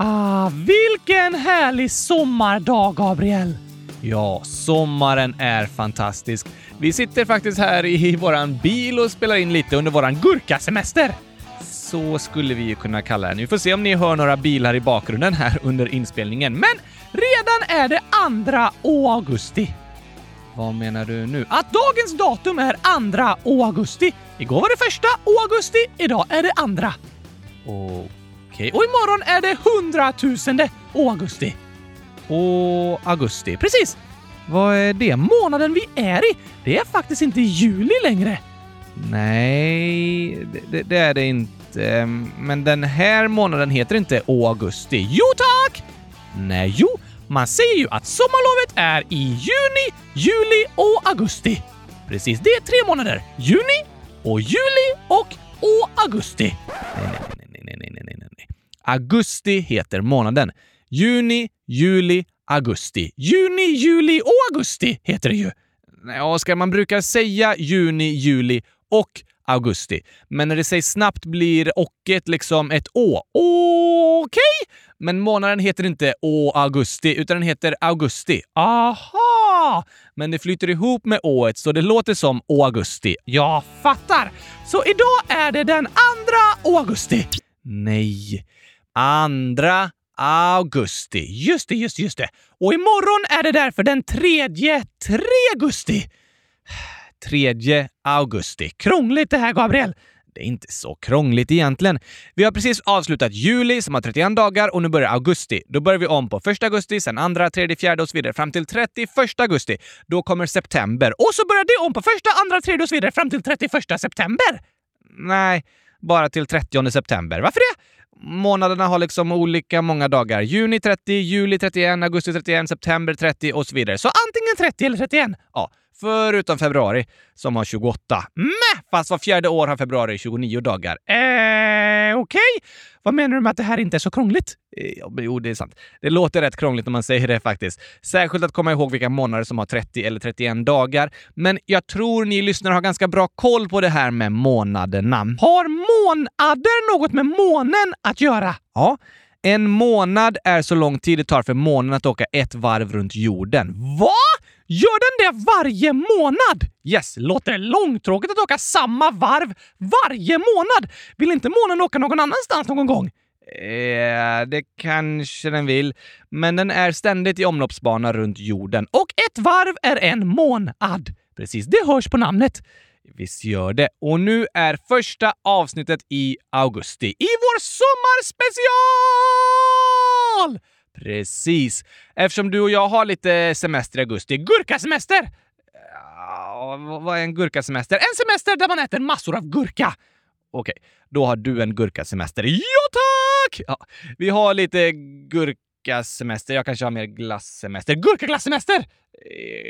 Ah, vilken härlig sommardag, Gabriel! Ja, sommaren är fantastisk. Vi sitter faktiskt här i våran bil och spelar in lite under våran gurkasemester. Så skulle vi ju kunna kalla den. Vi får se om ni hör några bilar i bakgrunden här under inspelningen. Men redan är det 2 augusti. Vad menar du nu? Att dagens datum är 2 augusti. Igår var det första augusti, idag är det andra. Okej. Okay. Och imorgon är det hundratusende augusti. Och augusti. Precis! Vad är det? Månaden vi är i. Det är faktiskt inte juli längre. Nej, det, det, är det inte. Men den här månaden heter inte augusti. Jo tack! Nej, jo. Man säger ju att sommarlovet är i juni, juli och augusti. Precis, det är tre månader. Juni och juli och, och augusti. Nej, nej, nej, nej, nej, nej. Augusti heter månaden. Juni, juli, augusti. Juni, juli och augusti heter det ju. Oskar, man brukar säga juni, juli och augusti. Men när det sägs snabbt blir ochet liksom ett å. Okej! Okay. Men månaden heter inte å augusti, utan den heter augusti. Aha! Men det flyter ihop med ået så det låter som å augusti. Jag fattar! Så idag är det den andra Å-augusti. Nej. Andra augusti. Just det, just det, just det. Och imorgon är det därför den tredje, 3 augusti. 3 augusti. Krångligt det här, Gabriel. Det är inte så krångligt egentligen. Vi har precis avslutat juli som har 31 dagar och nu börjar augusti. Då börjar vi om på 1 augusti, sen 2, 3, 4 och så vidare fram till 31 augusti. Då kommer september och så börjar det om på 1, 2, 3 och så vidare fram till 31 september. Nej, bara till 30 september. Varför det? Månaderna har liksom olika många dagar. Juni 30, juli 31, augusti 31, september 30 och så vidare. Så antingen 30 eller 31? Ja, förutom februari som har 28. Mäh! Fast var fjärde år har februari 29 dagar. Eh, okej. Okay. Vad menar du med att det här inte är så krångligt? Eh, jo, det är sant. Det låter rätt krångligt när man säger det faktiskt. Särskilt att komma ihåg vilka månader som har 30 eller 31 dagar. Men jag tror ni lyssnare har ganska bra koll på det här med månaderna. Har månader något med månen att göra? Ja. En månad är så lång tid det tar för månen att åka ett varv runt jorden. Va? Gör den det varje månad? Yes, låter långtråkigt att åka samma varv varje månad. Vill inte månen åka någon annanstans någon gång? Eh, det kanske den vill, men den är ständigt i omloppsbana runt jorden. Och ett varv är en månad. Precis, det hörs på namnet. Visst gör det. Och nu är första avsnittet i augusti i vår sommarspecial! Precis. Eftersom du och jag har lite semester i augusti. Gurkasemester! Ja, vad är en gurkasemester? En semester där man äter massor av gurka. Okej, då har du en gurkasemester. Ja, tack! Ja, vi har lite gurka gurkasemester. Jag kanske har mer glassemester. Gurkaglassemester!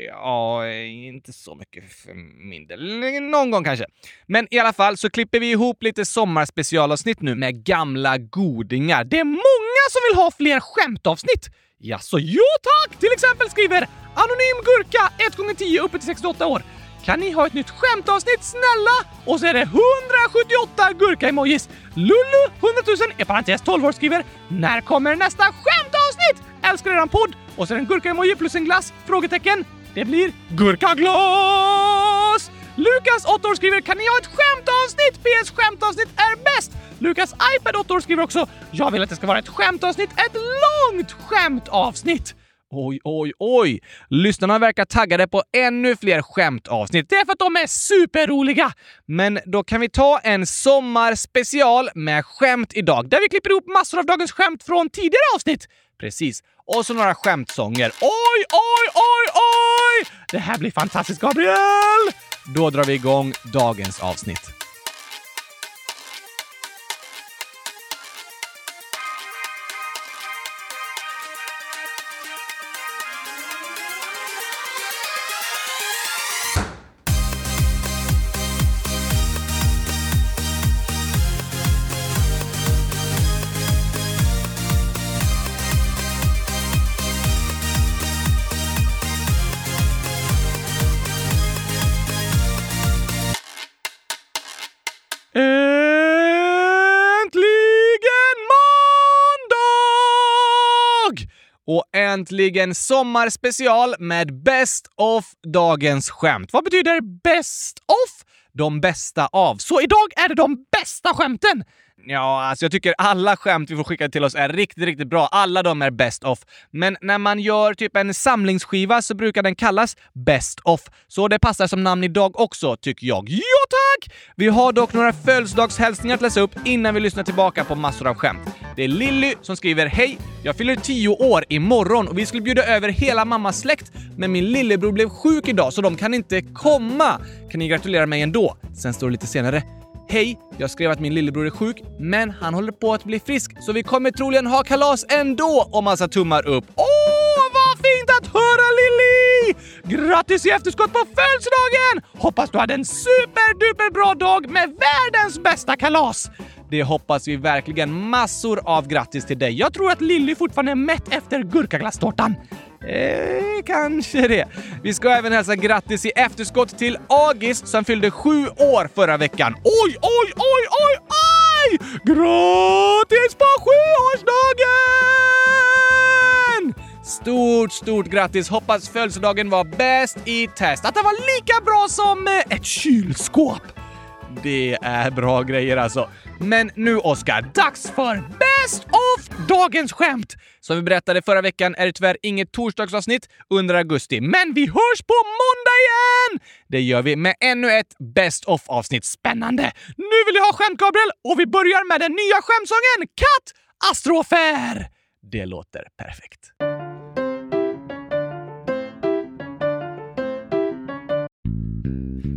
Ja, inte så mycket för min del. Någon gång kanske. Men i alla fall så klipper vi ihop lite sommarspecialavsnitt nu med gamla godingar. Det är många som vill ha fler skämtavsnitt! Jaså, jo tack! Till exempel skriver Anonym Gurka 1x10 uppe till 68 år. Kan ni ha ett nytt skämtavsnitt snälla? Och så är det 178 gurka-emojis. Lulu, 100 000 i parentes 12 år skriver När kommer nästa skämtavsnitt? Älskar eran podd! Och så är det en gurka-emoji plus en glass? Frågetecken. Det blir gurkaglas! Lukas, 8 år, skriver “Kan ni ha ett skämtavsnitt? PS skämtavsnitt är bäst!” Lukas iPad, 8 år, skriver också “Jag vill att det ska vara ett skämtavsnitt, ett långt skämtavsnitt!” Oj, oj, oj! Lyssnarna verkar taggade på ännu fler skämtavsnitt. Det är för att de är superroliga! Men då kan vi ta en sommarspecial med skämt idag, där vi klipper ihop massor av dagens skämt från tidigare avsnitt. Precis. Och så några skämtsånger. Oj, oj, oj, oj! Det här blir fantastiskt, Gabriel! Då drar vi igång dagens avsnitt. Äntligen sommarspecial med Best of dagens skämt. Vad betyder best of? De bästa av. Så idag är det de bästa skämten! Ja, alltså jag tycker alla skämt vi får skicka till oss är riktigt, riktigt bra. Alla de är best of. Men när man gör typ en samlingsskiva så brukar den kallas best of. Så det passar som namn idag också, tycker jag. Ja tack! Vi har dock några födelsedagshälsningar att läsa upp innan vi lyssnar tillbaka på massor av skämt. Det är Lilly som skriver “Hej! Jag fyller 10 år imorgon och vi skulle bjuda över hela mammas släkt, men min lillebror blev sjuk idag så de kan inte komma. Kan ni gratulera mig ändå?” Sen står det lite senare Hej! Jag skrev att min lillebror är sjuk, men han håller på att bli frisk så vi kommer troligen ha kalas ändå! Och massa tummar upp. Åh, vad fint att höra Lilly! Grattis i efterskott på födelsedagen! Hoppas du hade en superduper bra dag med världens bästa kalas! Det hoppas vi verkligen. Massor av grattis till dig. Jag tror att Lilly fortfarande är mätt efter gurkaglasstårtan. Eh, kanske det. Vi ska även hälsa grattis i efterskott till Agis som fyllde sju år förra veckan. Oj, oj, oj, oj, oj! Grattis på sjuårsdagen! Stort, stort grattis! Hoppas födelsedagen var bäst i test. Att det var lika bra som eh, ett kylskåp. Det är bra grejer alltså. Men nu Oskar, dags för Best of dagens skämt! Som vi berättade förra veckan är det tyvärr inget torsdagsavsnitt under augusti, men vi hörs på måndag igen! Det gör vi med ännu ett Best of avsnitt. Spännande! Nu vill jag ha skämt, Gabriel, och vi börjar med den nya skämtsången Katt Astrofer! Det låter perfekt.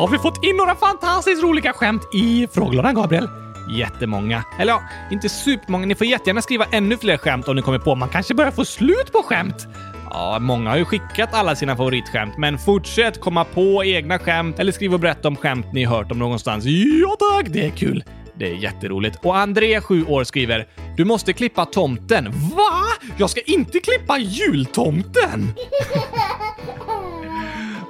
Har vi fått in några fantastiskt roliga skämt i frågelådan, Gabriel? Jättemånga. Eller ja, inte supermånga. Ni får jättegärna skriva ännu fler skämt om ni kommer på. Man kanske börjar få slut på skämt. Ja, många har ju skickat alla sina favoritskämt, men fortsätt komma på egna skämt eller skriv och berätta om skämt ni hört om någonstans. Ja tack, det är kul. Det är jätteroligt. Och André, 7 år, skriver “Du måste klippa tomten”. Va? Jag ska inte klippa jultomten!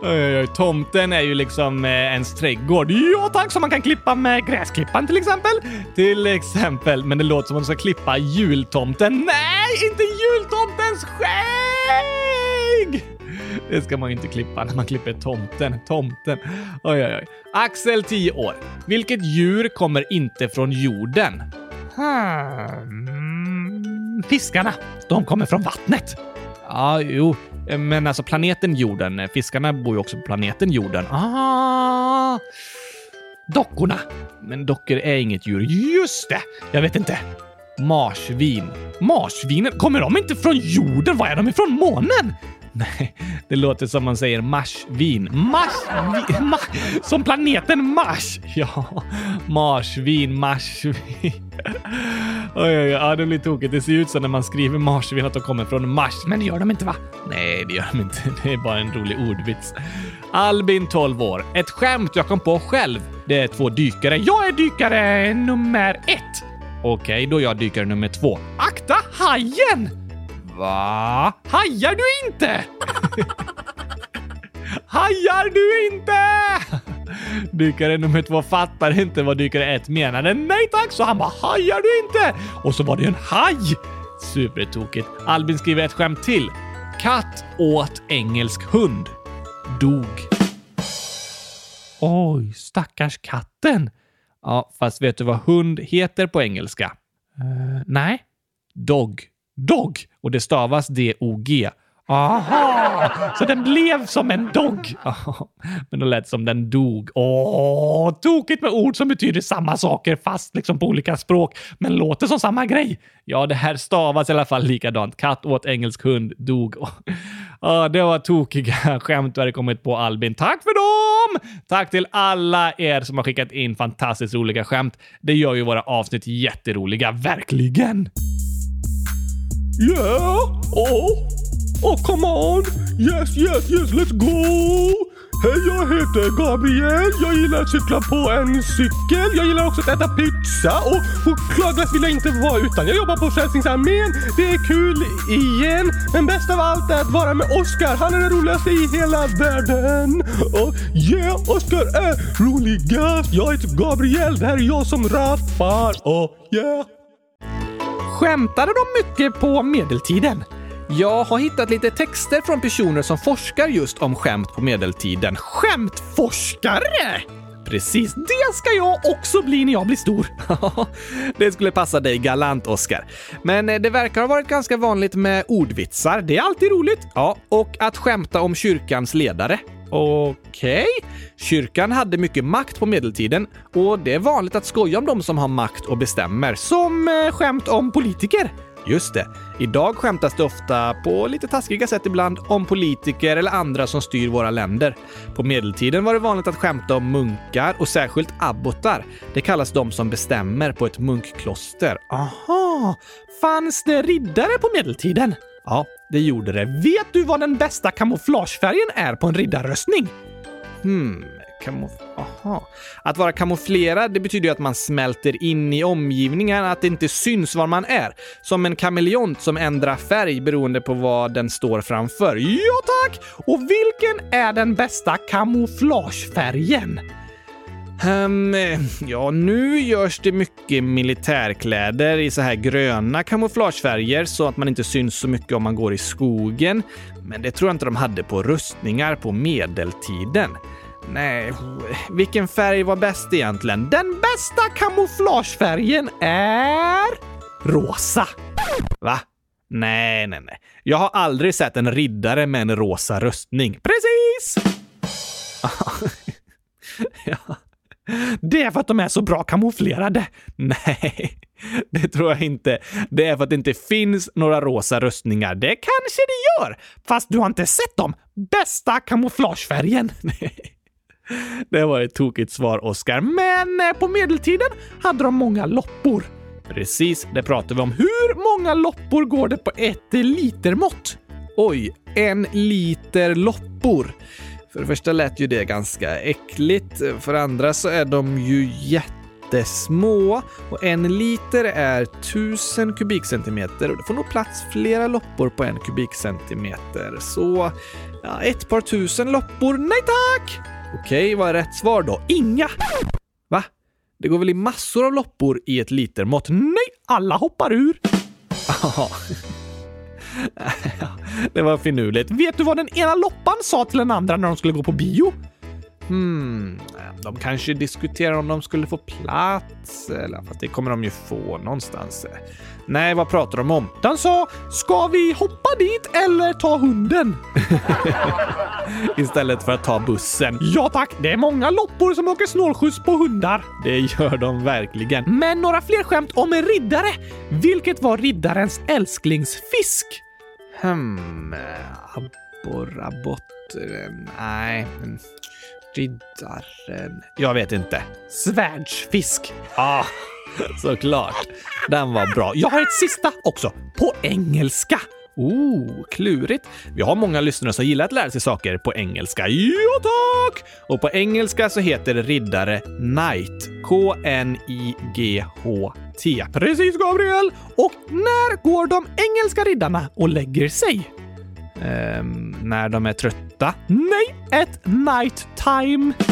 Oj, oj, tomten är ju liksom eh, ens trädgård. Ja tack, som man kan klippa med gräsklippan till exempel. Till exempel, men det låter som att man ska klippa jultomten. Nej, inte jultomtens skägg! Det ska man ju inte klippa när man klipper tomten. Tomten. Oj, oj, oj. Axel, 10 år. Vilket djur kommer inte från jorden? Hmm. Fiskarna. De kommer från vattnet. Ja, jo. Eh, men alltså planeten jorden. Eh, fiskarna bor ju också på planeten jorden. Ah. Dockorna. Men dockor är inget djur. Just det! Jag vet inte. Marsvin. Marsvinen, kommer de inte från jorden? Var är de ifrån månen? Nej, det låter som man säger marsvin. Marsvin? Mars, som planeten Mars? Ja, marsvin, marsvin. Oj, oj, oj, det blir tokigt. Det ser ut som när man skriver marsvin att de kommer från Mars. Men det gör de inte va? Nej, det gör de inte. Det är bara en rolig ordvits. Albin, 12 år. Ett skämt jag kom på själv. Det är två dykare. Jag är dykare nummer ett. Okej, då är jag dykare nummer två. Akta hajen! Va? Hajar du inte? Hajar du inte? Dykare nummer två fattar inte vad dykare ett menade. Nej tack, så han bara hajar du inte? Och så var det en haj. Supertokigt. Albin skriver ett skämt till. Katt åt engelsk hund. Dog. Oj, stackars katten. Ja, fast vet du vad hund heter på engelska? Uh, nej. Dog. Dog. Och det stavas D-O-G. Aha! Så den blev som en dog? Men då lät som den dog. Åh, tokigt med ord som betyder samma saker fast liksom på olika språk, men låter som samma grej. Ja, det här stavas i alla fall likadant. Katt åt engelsk hund, dog. Ja, det var tokiga skämt du hade kommit på Albin. Tack för dem! Tack till alla er som har skickat in fantastiskt roliga skämt. Det gör ju våra avsnitt jätteroliga, verkligen. Yeah! Oh! Oh, come on! Yes, yes, yes, let's go! Hej, jag heter Gabriel. Jag gillar att cykla på en cykel. Jag gillar också att äta pizza och chokladglass vill jag inte vara utan. Jag jobbar på Frälsningsarmén. Det är kul igen. Men bäst av allt är att vara med Oscar. Han är den roligaste i hela världen. Och yeah, Oscar är roligast. Jag heter Gabriel. Det här är jag som rappar. Och yeah. Skämtade de mycket på medeltiden? Jag har hittat lite texter från personer som forskar just om skämt på medeltiden. Skämtforskare? Precis, det ska jag också bli när jag blir stor. det skulle passa dig galant, Oscar. Men eh, det verkar ha varit ganska vanligt med ordvitsar. Det är alltid roligt. Ja, och att skämta om kyrkans ledare. Okej. Okay. Kyrkan hade mycket makt på medeltiden och det är vanligt att skoja om de som har makt och bestämmer. Som eh, skämt om politiker. Just det. Idag skämtas det ofta, på lite taskiga sätt ibland, om politiker eller andra som styr våra länder. På medeltiden var det vanligt att skämta om munkar och särskilt abbotar. Det kallas de som bestämmer på ett munkkloster. Aha! Fanns det riddare på medeltiden? Ja, det gjorde det. Vet du vad den bästa kamouflagefärgen är på en riddarröstning? Hmm, Kamof Aha. Att vara kamouflerad det betyder ju att man smälter in i omgivningen, att det inte syns var man är. Som en kameleont som ändrar färg beroende på vad den står framför. Ja tack! Och vilken är den bästa kamouflagefärgen? Um, ja, nu görs det mycket militärkläder i så här gröna kamouflagefärger så att man inte syns så mycket om man går i skogen. Men det tror jag inte de hade på rustningar på medeltiden. Nej, vilken färg var bäst egentligen? Den bästa kamouflagefärgen är rosa. Va? Nej, nej, nej. Jag har aldrig sett en riddare med en rosa rustning. Precis! ja. Det är för att de är så bra kamouflerade. Nej, det tror jag inte. Det är för att det inte finns några rosa rustningar. Det kanske det gör, fast du har inte sett dem. Bästa kamouflagefärgen. Det var ett tokigt svar, Oskar. Men eh, på medeltiden hade de många loppor. Precis, det pratar vi om. Hur många loppor går det på ett litermått? Oj, en liter loppor. För det första lät ju det ganska äckligt. För det andra så är de ju jättesmå och en liter är tusen kubikcentimeter och det får nog plats flera loppor på en kubikcentimeter. Så ja, ett par tusen loppor. Nej tack! Okej, vad är rätt svar då? Inga! Va? Det går väl i massor av loppor i ett litermått? Nej, alla hoppar ur. det var finurligt. Vet du vad den ena loppan sa till den andra när de skulle gå på bio? Hmm, de kanske diskuterar om de skulle få plats, eller fast det kommer de ju få någonstans. Nej, vad pratar de om? Den sa “Ska vi hoppa dit eller ta hunden?” Istället för att ta bussen. Ja tack, det är många loppor som åker snålskjuts på hundar. Det gör de verkligen. Men några fler skämt om en riddare. Vilket var riddarens älsklingsfisk? Hmm, abborrabott... Nej. Riddaren... Jag vet inte. Svärdsfisk. Ah, såklart. Den var bra. Jag har ett sista också, på engelska. Oh, klurigt. Vi har många lyssnare som gillar att lära sig saker på engelska. Ja, tack! Och på engelska så heter riddare knight. K-N-I-G-H-T. Precis, Gabriel! Och när går de engelska riddarna och lägger sig? Um, när de är trötta? Nej, ett night time.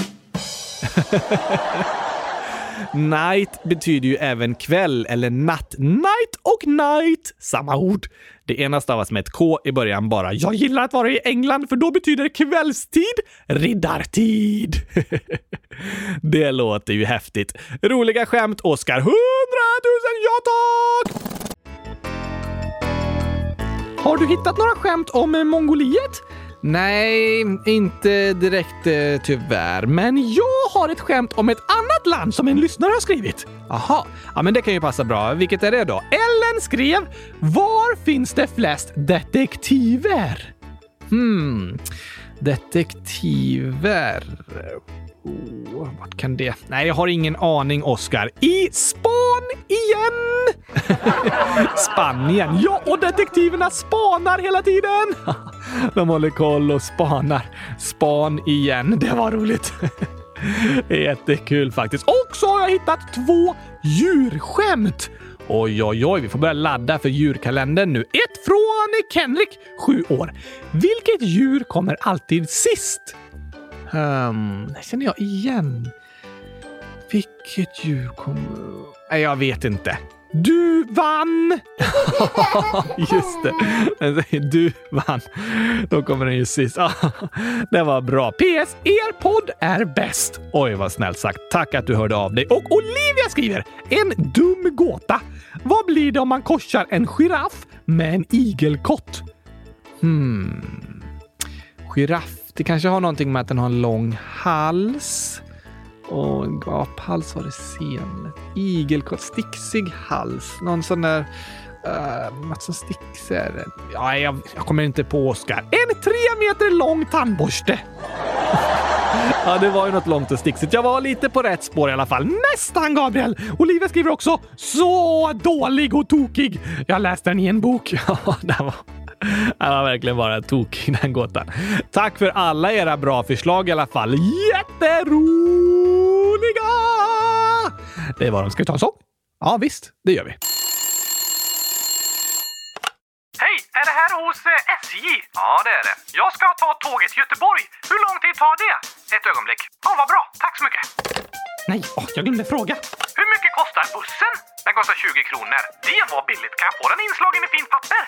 Night betyder ju även kväll eller natt. Night och night, samma ord. Det ena stavas med ett K i början bara. Jag gillar att vara i England för då betyder kvällstid riddartid. det låter ju häftigt. Roliga skämt, Oskar ja tack! Har du hittat några skämt om eh, Mongoliet? Nej, inte direkt eh, tyvärr. Men jag har ett skämt om ett annat land som en lyssnare har skrivit. Aha, ja men det kan ju passa bra. Vilket är det då? Ellen skrev “Var finns det flest detektiver?” Hmm, detektiver... Oh, vart kan det... Nej, jag har ingen aning, Oscar. I span igen! Spanien. Ja, och detektiverna spanar hela tiden. De håller koll och spanar. Span igen. Det var roligt. Jättekul faktiskt. Och så har jag hittat två djurskämt. Oj, oj, oj, vi får börja ladda för djurkalendern nu. Ett från Kenrik, sju år. Vilket djur kommer alltid sist? Um, känner jag igen. Vilket djur kommer... Nej, jag vet inte. Du vann! Just det. Du vann. Då kommer den ju sist. det var bra. PS. Er podd är bäst. Oj, vad snällt sagt. Tack att du hörde av dig. Och Olivia skriver en dum gåta. Vad blir det om man korsar en giraff med en igelkott? Hmm. Giraff. Det kanske har någonting med att den har en lång hals. Och en gaphals var det sen. Igelkott, sticksig hals. Någon sån där... Uh, något som stickser. Ja, jag, jag kommer inte på Oskar. En tre meter lång tandborste. ja, det var ju något långt och sticksigt. Jag var lite på rätt spår i alla fall. Nästan, Gabriel! Olivia skriver också “Så dålig och tokig”. Jag läste den i en bok. Ja, det var... Det var verkligen bara tokig den gåtan. Tack för alla era bra förslag i alla fall. Jätteroliga! Det var de. Ska vi ta en sång? Ja, visst. Det gör vi. Hej! Är det här hos eh, SJ? Ja, det är det. Jag ska ta tåget till Göteborg. Hur lång tid tar det? Ett ögonblick. Ja, vad bra. Tack så mycket. Nej, oh, jag glömde fråga. Hur mycket kostar bussen? Den kostar 20 kronor. Det var billigt. Kan jag få den inslagen i fint papper?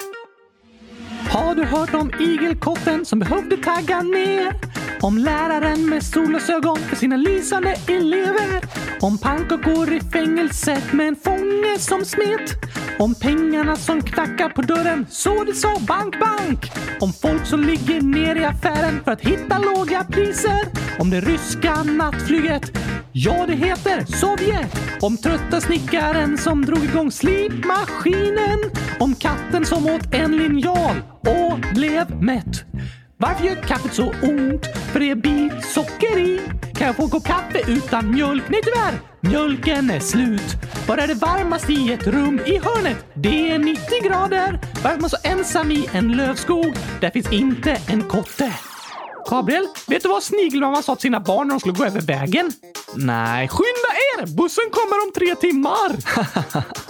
Har du hört om igelkotten som behövde tagga ner? Om läraren med solglasögon för sina lysande elever? Om pannkakor i fängelset med en fånge som smet? Om pengarna som knackar på dörren så det sa bank, bank? Om folk som ligger ner i affären för att hitta låga priser? Om det ryska nattflyget? Ja, det heter Sovjet! Om trötta snickaren som drog igång slipmaskinen? Om katten som åt en linjal och blev mätt? Varför gör kaffet så ont? För det är bit socker i. Kan jag få en kopp kaffe utan mjölk? Nej tyvärr, mjölken är slut. Var är det varmast i ett rum i hörnet? Det är 90 grader. Varför är man så ensam i en lövskog? Där finns inte en kotte. Gabriel, vet du vad Snigelmamma sa till sina barn när de skulle gå över vägen? Nej. Skynda er! Bussen kommer om tre timmar!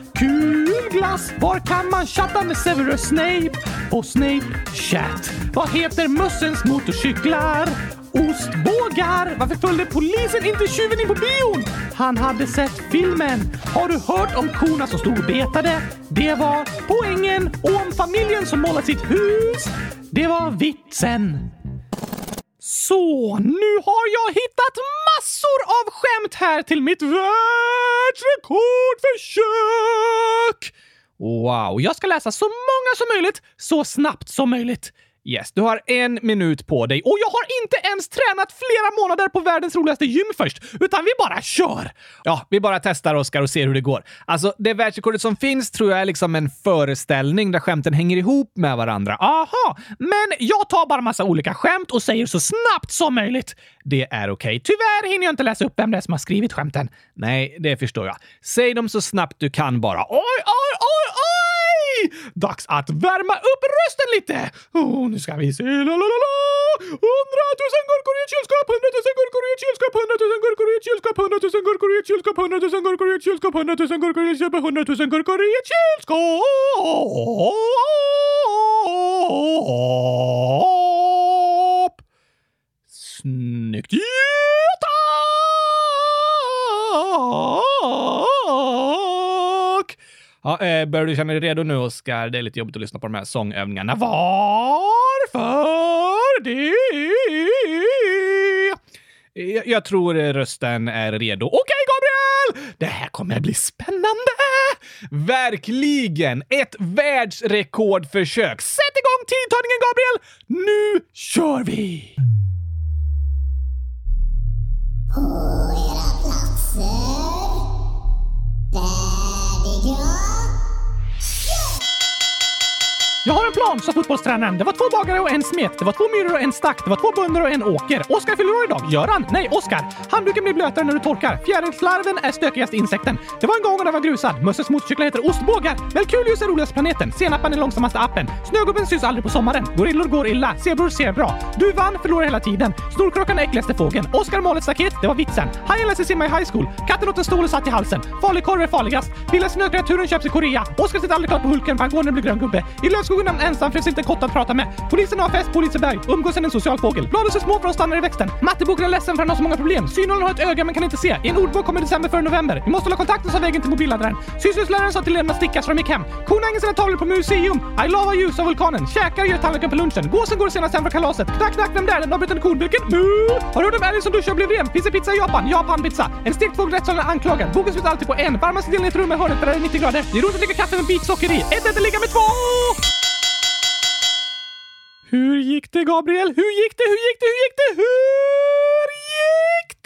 Kul glass! Var kan man chatta med Severus Snape? På Snape Chat. Vad heter mössens motorcyklar? Ostbågar! Varför följde polisen inte tjuven in på bion? Han hade sett filmen. Har du hört om korna som stod och betade? Det var poängen. Och om familjen som målade sitt hus? Det var vitsen. Så, nu har jag hittat massor av skämt här till mitt världsrekordförsök! Wow, jag ska läsa så många som möjligt, så snabbt som möjligt. Yes, du har en minut på dig och jag har inte ens tränat flera månader på världens roligaste gym först, utan vi bara kör! Ja, vi bara testar Oskar och ser hur det går. Alltså, det världsrekordet som finns tror jag är liksom en föreställning där skämten hänger ihop med varandra. Aha, men jag tar bara massa olika skämt och säger så snabbt som möjligt. Det är okej. Okay. Tyvärr hinner jag inte läsa upp vem det är som har skrivit skämten. Nej, det förstår jag. Säg dem så snabbt du kan bara. Oj, oj, oj, oj! Dags att värma upp rösten lite! Oh, nu ska vi se. La, la, la, la. Hundratusen gurkor i ett kylskåp, hundratusen gurkor i ett kylskåp, hundratusen gurkor i ett kylskåp, hundratusen gurkor i ett kylskåp, hundratusen gurkor i ett kylskåp, hundratusen gurkor i ett kylskåp, hundratusen gurkor i ett kylskåp! Snyggt! Ja, tack! Ja, eh, börjar du känna dig redo nu, Oskar? Det är lite jobbigt att lyssna på de här sångövningarna. Varför det? Jag, jag tror rösten är redo. Okej, okay, Gabriel! Det här kommer bli spännande! Verkligen! Ett världsrekordförsök! Sätt igång tidtagningen, Gabriel! Nu kör vi! På era platser. där det gör jag har en plan, sa fotbollstränaren. Det var två bagare och en smet. Det var två myror och en stack. Det var två bönder och en åker. Oskar fyller år idag. Göran? Nej, Oskar. Handduken blir blötare när du torkar. Fjärilslarven är stökigaste insekten. Det var en gång och den var grusad. Mösses motorcyklar heter ostbågar. Melkulius är roligaste planeten. Senapen är långsammaste appen. Snögubben syns aldrig på sommaren. Gorillor går illa. Zebror ser bra. Du vann, förlorar hela tiden. Snorkråkan är äckligaste fågeln. Oskar mål ett staket. Det var vitsen. Hajen lär sig simma i high school. Katten åt en stol och satt i halsen. Farlig korv är farligast. Lilla snökreaturen köps i Korea. Oskar sitter aldrig klart på Hulken för han går när det blir grön gubbe. I lövskogen är han ensam finns inte en kotte att prata med. Polisen har fest på Liseberg. Umgås en social fågel. Bladen är små för de stannar i växten. Matteboken är ledsen för han har så många problem. Synålen har ett öga men kan inte se. I en ordbok kommer december före november. Vi måste hålla kontakten sa vägen till mobilladdaren. Syslöjdsläraren sa till eleverna att sticka så de gick hem. Korna hänger sina tavlor på museum. I love ljus av vulkanen. Käkar gör tallriken på lunchen. Gåsen går senast hem från kalaset. Knack, knack, vem där? Den avbrytande konbilken? Mu! Har du hört om älgen som duschar och blev ren? Finns det pizza i Japan? Japan pizza. En stekt fågel rättssalen anklagad. Boken slutar alltid på en. Varmaste delen i ett rum med hörnet där det är 90 grader. Det är roligt att dricka kaffe med en bit socker i. Ett äter ligga med två! Hur gick det, Gabriel? Hur gick det? Hur gick det? Hur gick det? Hur gick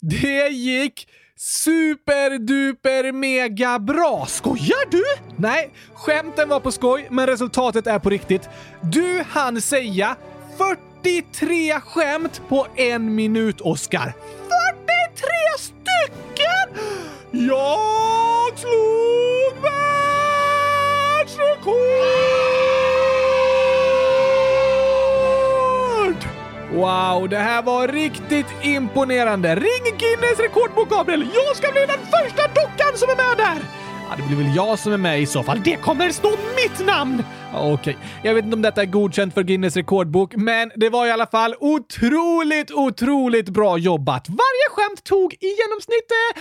det? Det gick superduper mega bra! Skojar du? Nej, skämten var på skoj, men resultatet är på riktigt. Du hann säga 43 skämt på en minut, Oscar. 43 stycken! Jag slog mig! Rekord! Wow, det här var riktigt imponerande. Ring Guinness rekordbok, Gabriel! Jag ska bli den första dockan som är med där! Ja, det blir väl jag som är med i så fall. Det kommer stå mitt namn! Okej, Okej, jag vet inte om detta är godkänt för Guinness rekordbok, men det var i alla fall otroligt, otroligt bra jobbat. Varje skämt tog i genomsnitt eh,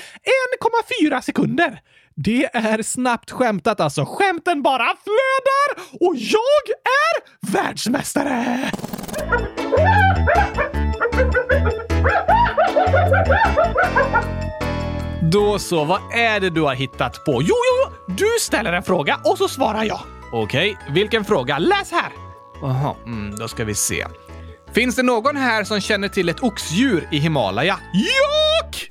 1,4 sekunder. Det är snabbt skämtat alltså. Skämten bara flödar och jag är världsmästare! Då så, vad är det du har hittat på? Jo, jo, jo! Du ställer en fråga och så svarar jag. Okej, vilken fråga? Läs här! Jaha, mm, då ska vi se. Finns det någon här som känner till ett oxdjur i Himalaya? Jak!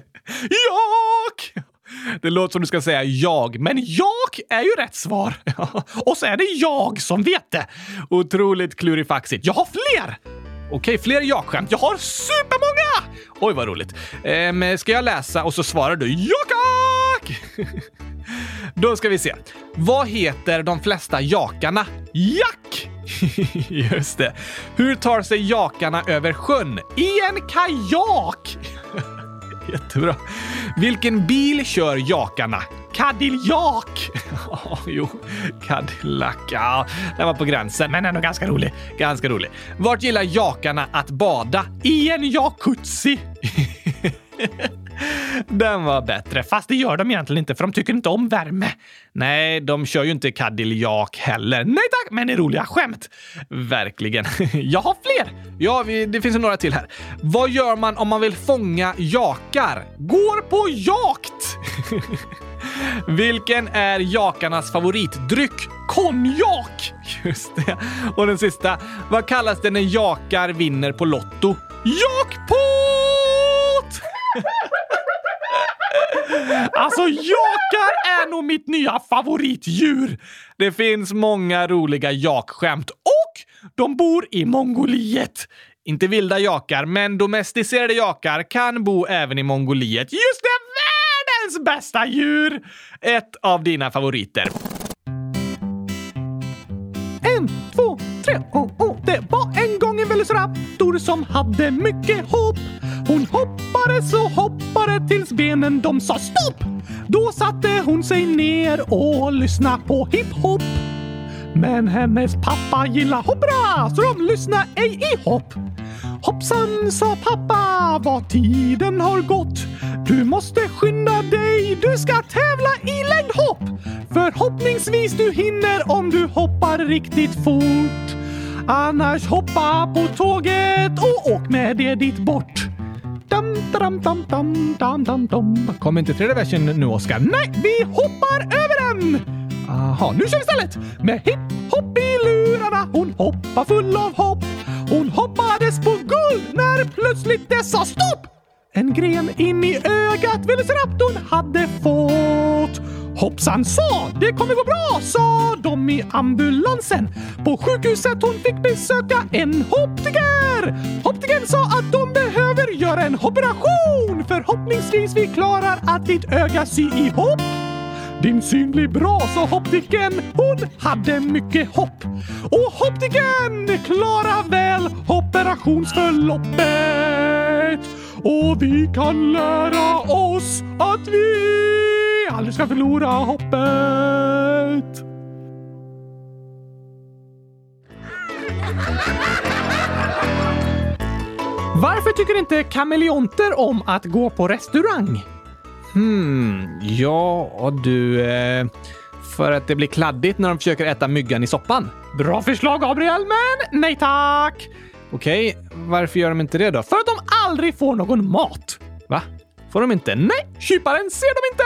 Jak! Det låter som du ska säga jag, Men jak är ju rätt svar. Och så är det jag som vet det. otroligt klurifaxigt. Jag har fler! Okej, fler jakskämt. Jag har supermånga! Oj, vad roligt. Ehm, ska jag läsa och så svarar du jakak? Då ska vi se. Vad heter de flesta jakarna? Jack! Just det. Hur tar sig jakarna över sjön? I en kajak! Jättebra. Vilken bil kör jakarna? Cadillac! Ja, jo, Cadillac. Ja, den var på gränsen. Men ändå ganska rolig. Ganska rolig. Vart gillar jakarna att bada? I en jacuzzi! Den var bättre. Fast det gör de egentligen inte, för de tycker inte om värme. Nej, de kör ju inte Cadillac heller. Nej tack, men det är roliga skämt. Verkligen. Jag har fler! Ja, vi, det finns några till här. Vad gör man om man vill fånga jakar? Går på jakt! Vilken är jakarnas favoritdryck? Konjak! Just det. Och den sista. Vad kallas det när jakar vinner på Lotto? Jackpot! Alltså, jakar är nog mitt nya favoritdjur. Det finns många roliga jakskämt Och de bor i Mongoliet. Inte vilda jakar, men domesticerade jakar kan bo även i Mongoliet. Just det, världens bästa djur! Ett av dina favoriter. En, två, tre, oh, oh. Det raptor som hade mycket hopp. Hon hoppade så hoppade tills benen de sa stopp. Då satte hon sig ner och lyssnade på hiphop. Men hennes pappa gillar hoppra så de lyssnade ej i hopp. Hoppsan, sa pappa, vad tiden har gått. Du måste skynda dig, du ska tävla i längdhopp. Förhoppningsvis du hinner om du hoppar riktigt fort. Annars hoppa på tåget och åk med det dit bort. Dum, dum, dum, dum, dum, dum, dum. Kom inte tredje versen nu, Oskar? Nej, vi hoppar över den! Aha, nu kör vi istället! Med hipp-hopp i lurarna, hon hoppar full av hopp. Hon hoppades på guld när plötsligt det sa stopp! En gren in i ögat velociraptorn hade fått. Hoppsan sa, det kommer gå bra, sa de i ambulansen. På sjukhuset hon fick besöka en optiker. Optikern sa att de behöver göra en operation. Förhoppningsvis vi klarar att ditt öga sy ihop. Din syn blir bra, sa optiken. Hon hade mycket hopp. Och optiken klarar väl operationsförloppet. Och vi kan lära oss att vi aldrig ska förlora hoppet. Varför tycker inte kameleonter om att gå på restaurang? Hmm, ja du... Eh, för att det blir kladdigt när de försöker äta myggan i soppan. Bra förslag, Gabriel, men nej tack! Okej, varför gör de inte det då? För att de aldrig får någon mat. Va? Får de inte? Nej, kyparen ser dem inte!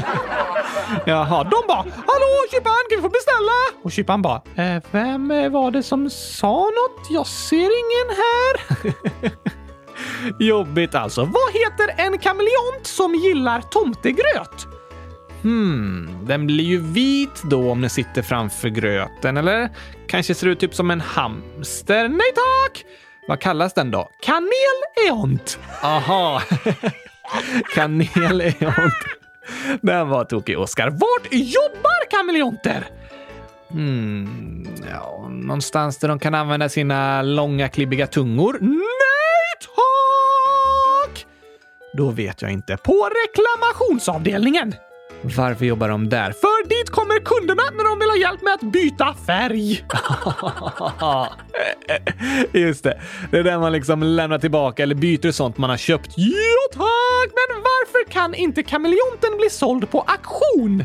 Jaha, De bara “Hallå kyparen, kan vi få beställa?” Och kyparen bara eh, “Vem eh, var det som sa något? Jag ser ingen här.” jobbigt alltså. Vad heter en kameleont som gillar tomtegröt? Hmm, den blir ju vit då om den sitter framför gröten, eller? Kanske ser ut typ som en hamster? Nej tack! Vad kallas den då? Kaneleont. Aha! Kameleont. Den var tokig, Oskar. Vart jobbar kameleonter? Hmm, ja, någonstans där de kan använda sina långa klibbiga tungor. Nej tack! Då vet jag inte. På reklamationsavdelningen. Varför jobbar de där? För dit kommer kunderna när de vill ha hjälp med att byta färg. Just det. Det är där man liksom lämnar tillbaka eller byter sånt man har köpt. Ja tack! Men varför kan inte kameleonten bli såld på auktion?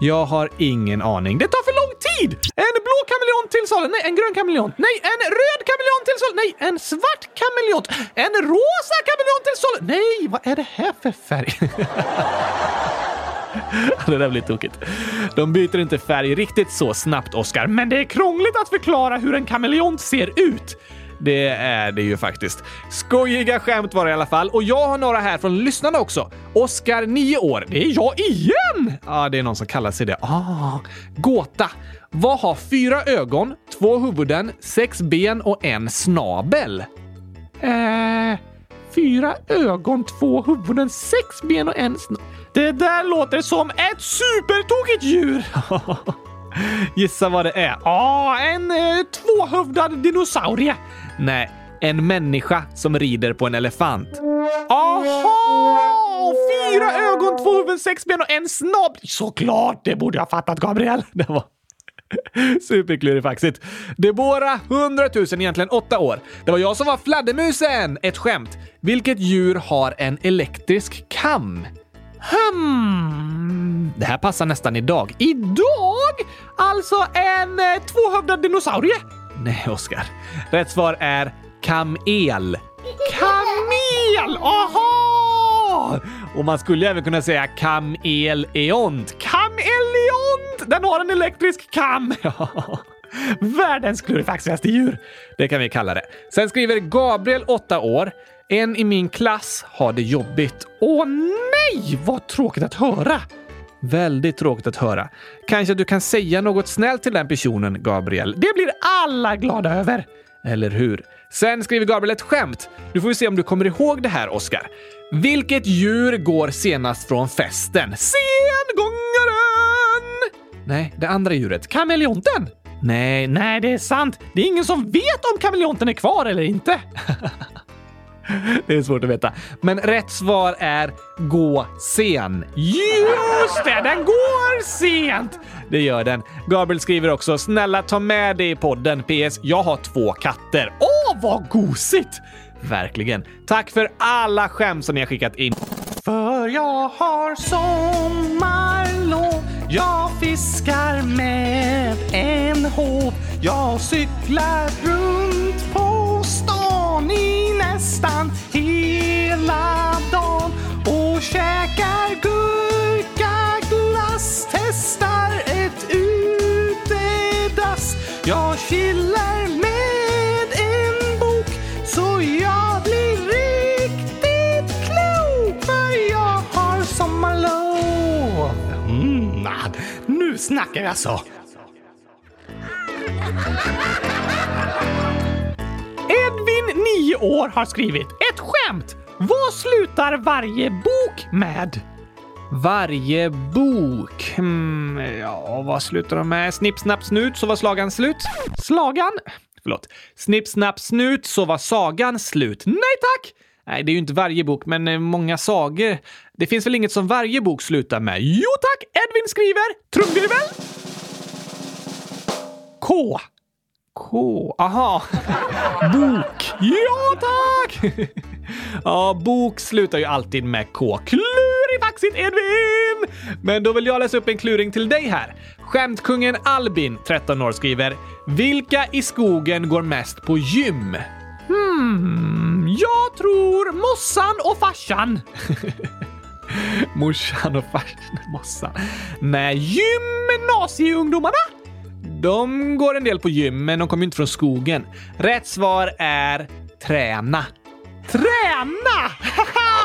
Jag har ingen aning. Det tar för lång tid! En blå kameleont till salu, nej en grön kameleont, nej en röd kameleont till salu, nej en svart kameleont, en rosa kameleont till salu, nej vad är det här för färg? det där blir tokigt. De byter inte färg riktigt så snabbt, Oscar. Men det är krångligt att förklara hur en kameleont ser ut. Det är det ju faktiskt. Skojiga skämt var det i alla fall. Och jag har några här från lyssnarna också. Oskar, 9 år. Det är jag igen! Ja, det är någon som kallar sig det. Ah, gåta. Vad har fyra ögon, två huvuden, sex ben och en snabel? Eh, fyra ögon, två huvuden, sex ben och en snabel. Det där låter som ett supertokigt djur! Gissa vad det är? Ja, en eh, tvåhövdad dinosaurie. Nej, en människa som rider på en elefant. Aha! Fyra ögon, två huvuden, sex ben och en snabb. Såklart, det borde jag ha fattat, Gabriel. Det var superklurifaxigt. Debora, 100 000, egentligen 8 år. Det var jag som var fladdermusen! Ett skämt. Vilket djur har en elektrisk kam? Hmm. Det här passar nästan idag. Idag? Alltså en eh, tvåhövdad dinosaurie? Nej, Oskar. Rätt svar är kamel. Kamel! Aha! Och man skulle även kunna säga kameleont. Kameleont! Den har en elektrisk kam. Världens klurifaxigaste djur. Det kan vi kalla det. Sen skriver Gabriel, 8 år. En i min klass har det jobbigt. Åh nej, vad tråkigt att höra. Väldigt tråkigt att höra. Kanske du kan säga något snällt till den personen, Gabriel? Det blir alla glada över. Eller hur? Sen skriver Gabriel ett skämt. Nu får vi se om du kommer ihåg det här, Oscar. Vilket djur går senast från festen? Sengångaren! Nej, det andra djuret. Kameleonten? Nej, Nej, det är sant. Det är ingen som vet om kameleonten är kvar eller inte. det är svårt att veta. Men rätt svar är gå sen. Just det, den går sent! Det gör den. Gabriel skriver också “Snälla ta med det i podden. PS. Jag har två katter.” Åh, vad gosigt! Verkligen. Tack för alla skämt som ni har skickat in. För jag har sommarlov Jag fiskar med en håv Jag cyklar runt på stan i nästan hela dagen och käkar gurkaglass Testar ett utedass Jag chillar med en bok så jag blir riktigt klok för jag har sommarlov. Mm, nu snackar vi alltså. År, har skrivit ett skämt. Vad slutar varje bok med? Varje bok... Hmm, ja, vad slutar de med? Snipp, snapp, snut så var slagan slut. Slagan? Förlåt. Snipp, snapp, snut så var sagan slut. Nej tack! Nej, det är ju inte varje bok, men eh, många sagor. Det finns väl inget som varje bok slutar med? Jo tack! Edvin skriver trumvirvel. K. K. Aha. bok. Ja tack! ja, bok slutar ju alltid med K. Klurifaxigt Edvin! Men då vill jag läsa upp en kluring till dig här. Skämtkungen Albin, 13 år, skriver “Vilka i skogen går mest på gym?” Hmm, jag tror mossan och farsan. Morsan och farsan, mossan. Nej, gymnasieungdomarna? De går en del på gym, men de kommer inte från skogen. Rätt svar är träna. Träna!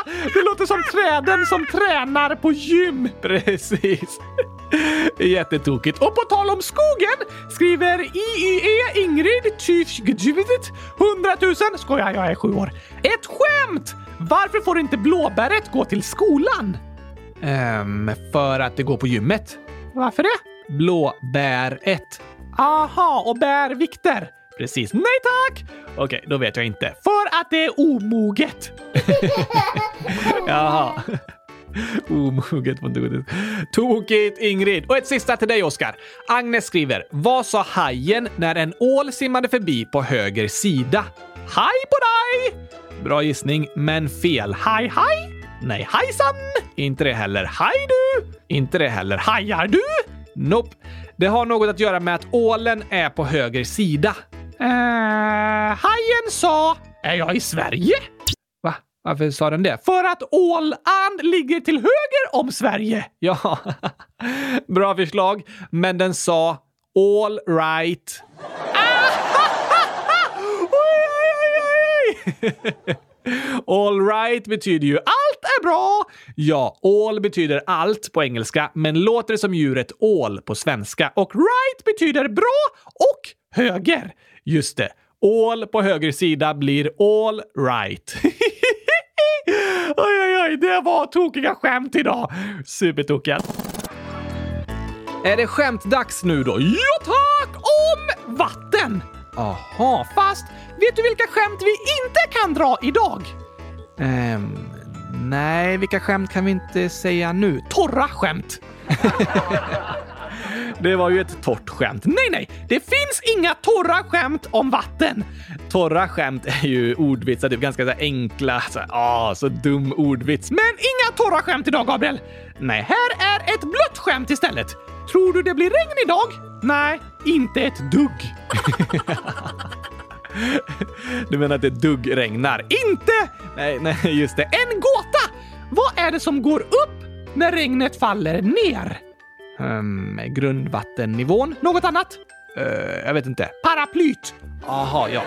det låter som träden som tränar på gym. Precis. Jättetokigt. Och på tal om skogen skriver IYE Ingrid Tyfgdjuvit 100 000. Skojar, jag är sju år. Ett skämt! Varför får inte blåbäret gå till skolan? Ehm, för att det går på gymmet. Varför det? Blåbäret. Aha, och bär vikter. Precis. Nej tack! Okej, då vet jag inte. För att det är omoget. Jaha. Omoget på godis. Tokigt, Ingrid. Och ett sista till dig, Oskar. Agnes skriver, vad sa hajen när en ål simmade förbi på höger sida? Hej på dig! Bra gissning, men fel. Hej hej! Nej, hejsan! Inte det heller. Hej du! Inte det heller. Hajar du? Nope. Det har något att göra med att ålen är på höger sida. Eh, hajen sa, är jag i Sverige? Va? Varför sa den det? För att Åland ligger till höger om Sverige. Ja, bra förslag. Men den sa all right. All right betyder ju är bra. Ja, all betyder allt på engelska, men låter som djuret ål på svenska. Och right betyder bra och höger. Just det. All på höger sida blir all right. Oj, oj, oj, det var tokiga skämt idag. Supertokiga. Är det skämtdags nu då? Ja tack! Om vatten! Aha. Fast vet du vilka skämt vi inte kan dra idag? Ehm, nej, vilka skämt kan vi inte säga nu? Torra skämt. Det var ju ett torrt skämt. Nej, nej, det finns inga torra skämt om vatten. Torra skämt är ju ordvitsar, typ ganska så enkla, så, här, ah, så dum ordvits. Men inga torra skämt idag, Gabriel. Nej, här är ett blött skämt istället. Tror du det blir regn idag? Nej, inte ett dugg. Du menar att det dugg regnar? Inte! Nej, nej, just det. En gåta! Vad är det som går upp när regnet faller ner? Um, grundvattennivån? Något annat? Uh, jag vet inte. Paraplyt. Aha, ja.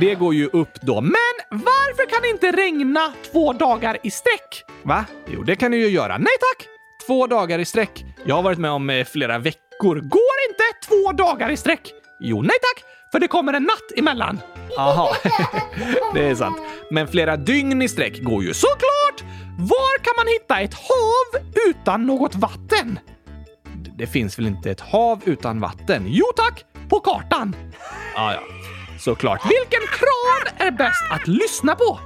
Det går ju upp då. Men varför kan det inte regna två dagar i sträck? Va? Jo, det kan det ju göra. Nej tack! Två dagar i sträck. Jag har varit med om eh, flera veckor. Går inte två dagar i sträck? Jo, nej tack! För det kommer en natt emellan. Aha, det är sant. Men flera dygn i sträck går ju. Såklart! Var kan man hitta ett hav utan något vatten? Det finns väl inte ett hav utan vatten? Jo tack! På kartan. Ja, ja. Såklart. Vilken kran är bäst att lyssna på?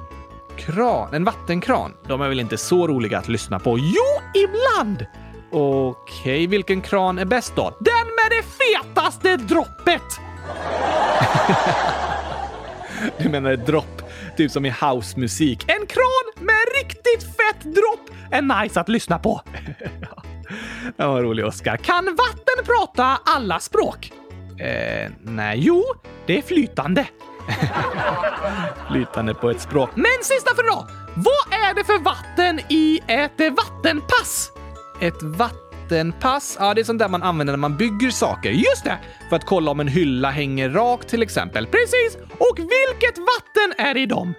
Kran? En vattenkran? De är väl inte så roliga att lyssna på? Jo, ibland! Okej, vilken kran är bäst då? Den med det fetaste droppet! Du menar ett dropp? Typ som i housemusik. En kran med riktigt fett dropp är nice att lyssna på. Det var rolig, Oskar. Kan vatten prata alla språk? Eh, nej. Jo, det är flytande. Flytande på ett språk. Men sista för idag. Vad är det för vatten i ett vattenpass? Ett vattenpass? Ja, det är sånt där man använder när man bygger saker. Just det! För att kolla om en hylla hänger rakt till exempel. Precis! Och vilket vatten är det i dem?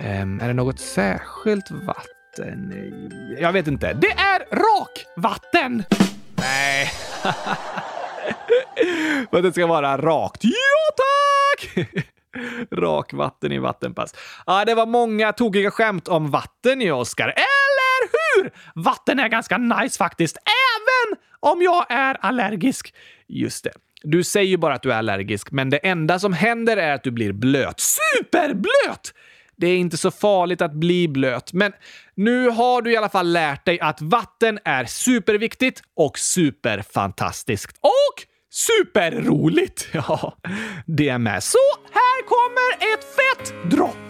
Um, är det något särskilt vatten? Jag vet inte. Det är rakvatten! Nej. För att det ska vara rakt. Ja, tack! Rakvatten i vattenpass. Ja, det var många tokiga skämt om vatten i Oskar. Eller hur? Vatten är ganska nice faktiskt, om jag är allergisk. Just det. Du säger ju bara att du är allergisk, men det enda som händer är att du blir blöt. Superblöt! Det är inte så farligt att bli blöt, men nu har du i alla fall lärt dig att vatten är superviktigt och superfantastiskt. Och superroligt! Ja, det är med. Så här kommer ett fett dropp!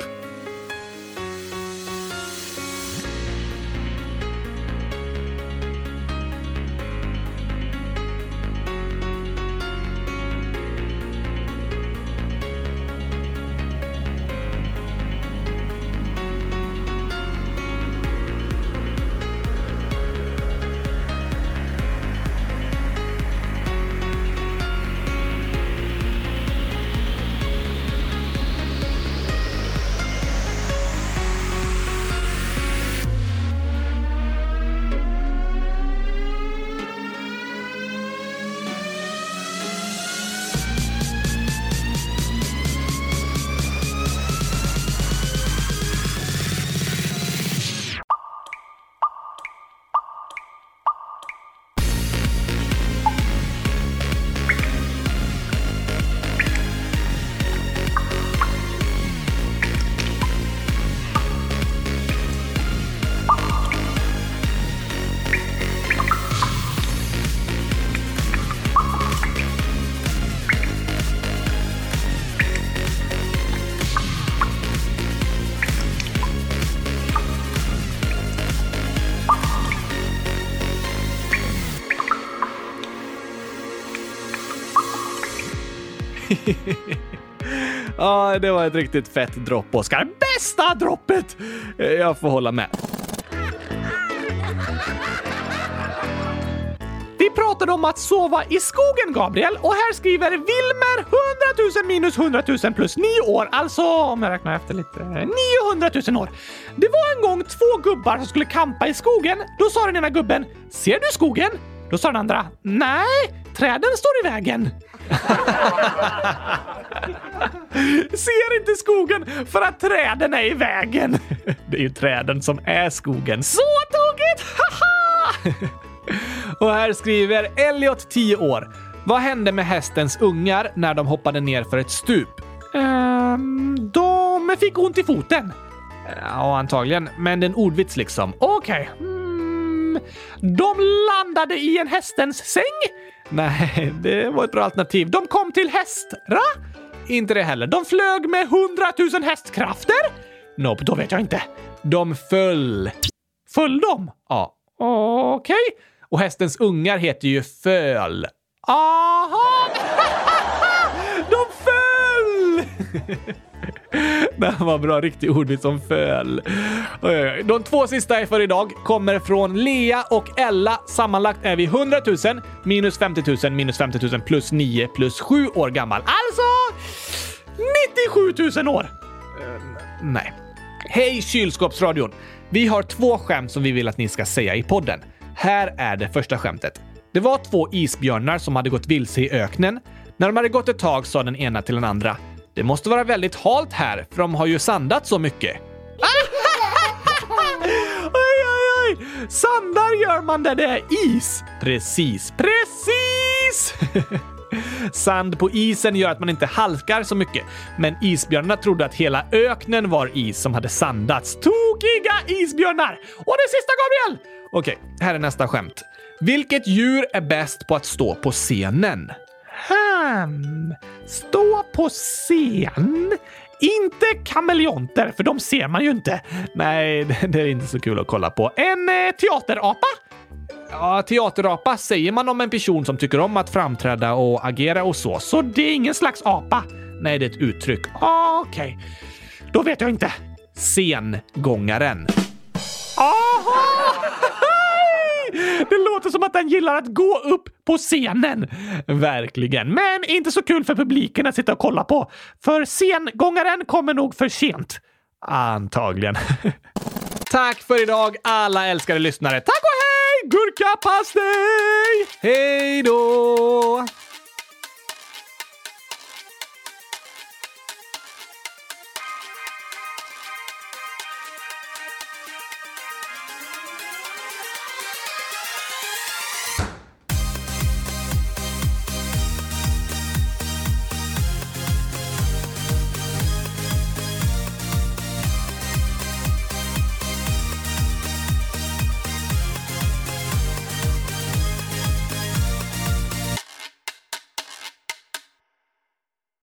Ja, det var ett riktigt fett dropp, Oskar. Bästa droppet! Eh, jag får hålla med. Vi pratade om att sova i skogen, Gabriel, och här skriver Wilmer 100 000 minus 100 000 plus 9 år, alltså om jag räknar efter lite, 900 000 år. Det var en gång två gubbar som skulle kampa i skogen. Då sa den ena gubben “Ser du skogen?” Då sa den andra “Nej, träden står i vägen”. Ser inte skogen för att träden är i vägen. Det är ju träden som är skogen. Så tokigt! Haha! Och här skriver Elliot, 10 år. Vad hände med hästens ungar när de hoppade ner för ett stup? Um, de fick ont i foten. Ja, antagligen. Men det är en ordvits liksom. Okej. Mm, de landade i en hästens säng? Nej, det var ett bra alternativ. De kom till Hästra? Inte det heller. De flög med 100 000 hästkrafter? Nope, då vet jag inte. De föll. Föll de? Ja. Okej. Och hästens ungar heter ju föl. Aha! de föll! Det här var bra, riktig ordvits som föl. Oj, oj, oj. De två sista för idag kommer från Lea och Ella. Sammanlagt är vi 100 000 minus 50 000 minus 50 000 plus 9 plus 7 år gammal. Alltså 97 000 år. Nej. Hej kylskåpsradion! Vi har två skämt som vi vill att ni ska säga i podden. Här är det första skämtet. Det var två isbjörnar som hade gått vilse i öknen. När de hade gått ett tag sa den ena till den andra. Det måste vara väldigt halt här, för de har ju sandat så mycket. Oj, oj, oj! Sandar gör man där det är is. Precis. Precis! Sand på isen gör att man inte halkar så mycket, men isbjörnarna trodde att hela öknen var is som hade sandats. Tokiga isbjörnar! Och det sista, Gabriel! Okej, här är nästa skämt. Vilket djur är bäst på att stå på scenen? Kan Stå på scen? Inte kameleonter, för de ser man ju inte. Nej, det är inte så kul att kolla på. En eh, teaterapa? Ja, teaterapa säger man om en person som tycker om att framträda och agera och så. Så det är ingen slags apa? Nej, det är ett uttryck. Ah, okej, då vet jag inte. Sengångaren. Ah! Det låter som att den gillar att gå upp på scenen. Verkligen. Men inte så kul för publiken att sitta och kolla på. För sengångaren kommer nog för sent. Antagligen. Tack för idag alla älskade lyssnare. Tack och hej! Gurkapastej! Hej då!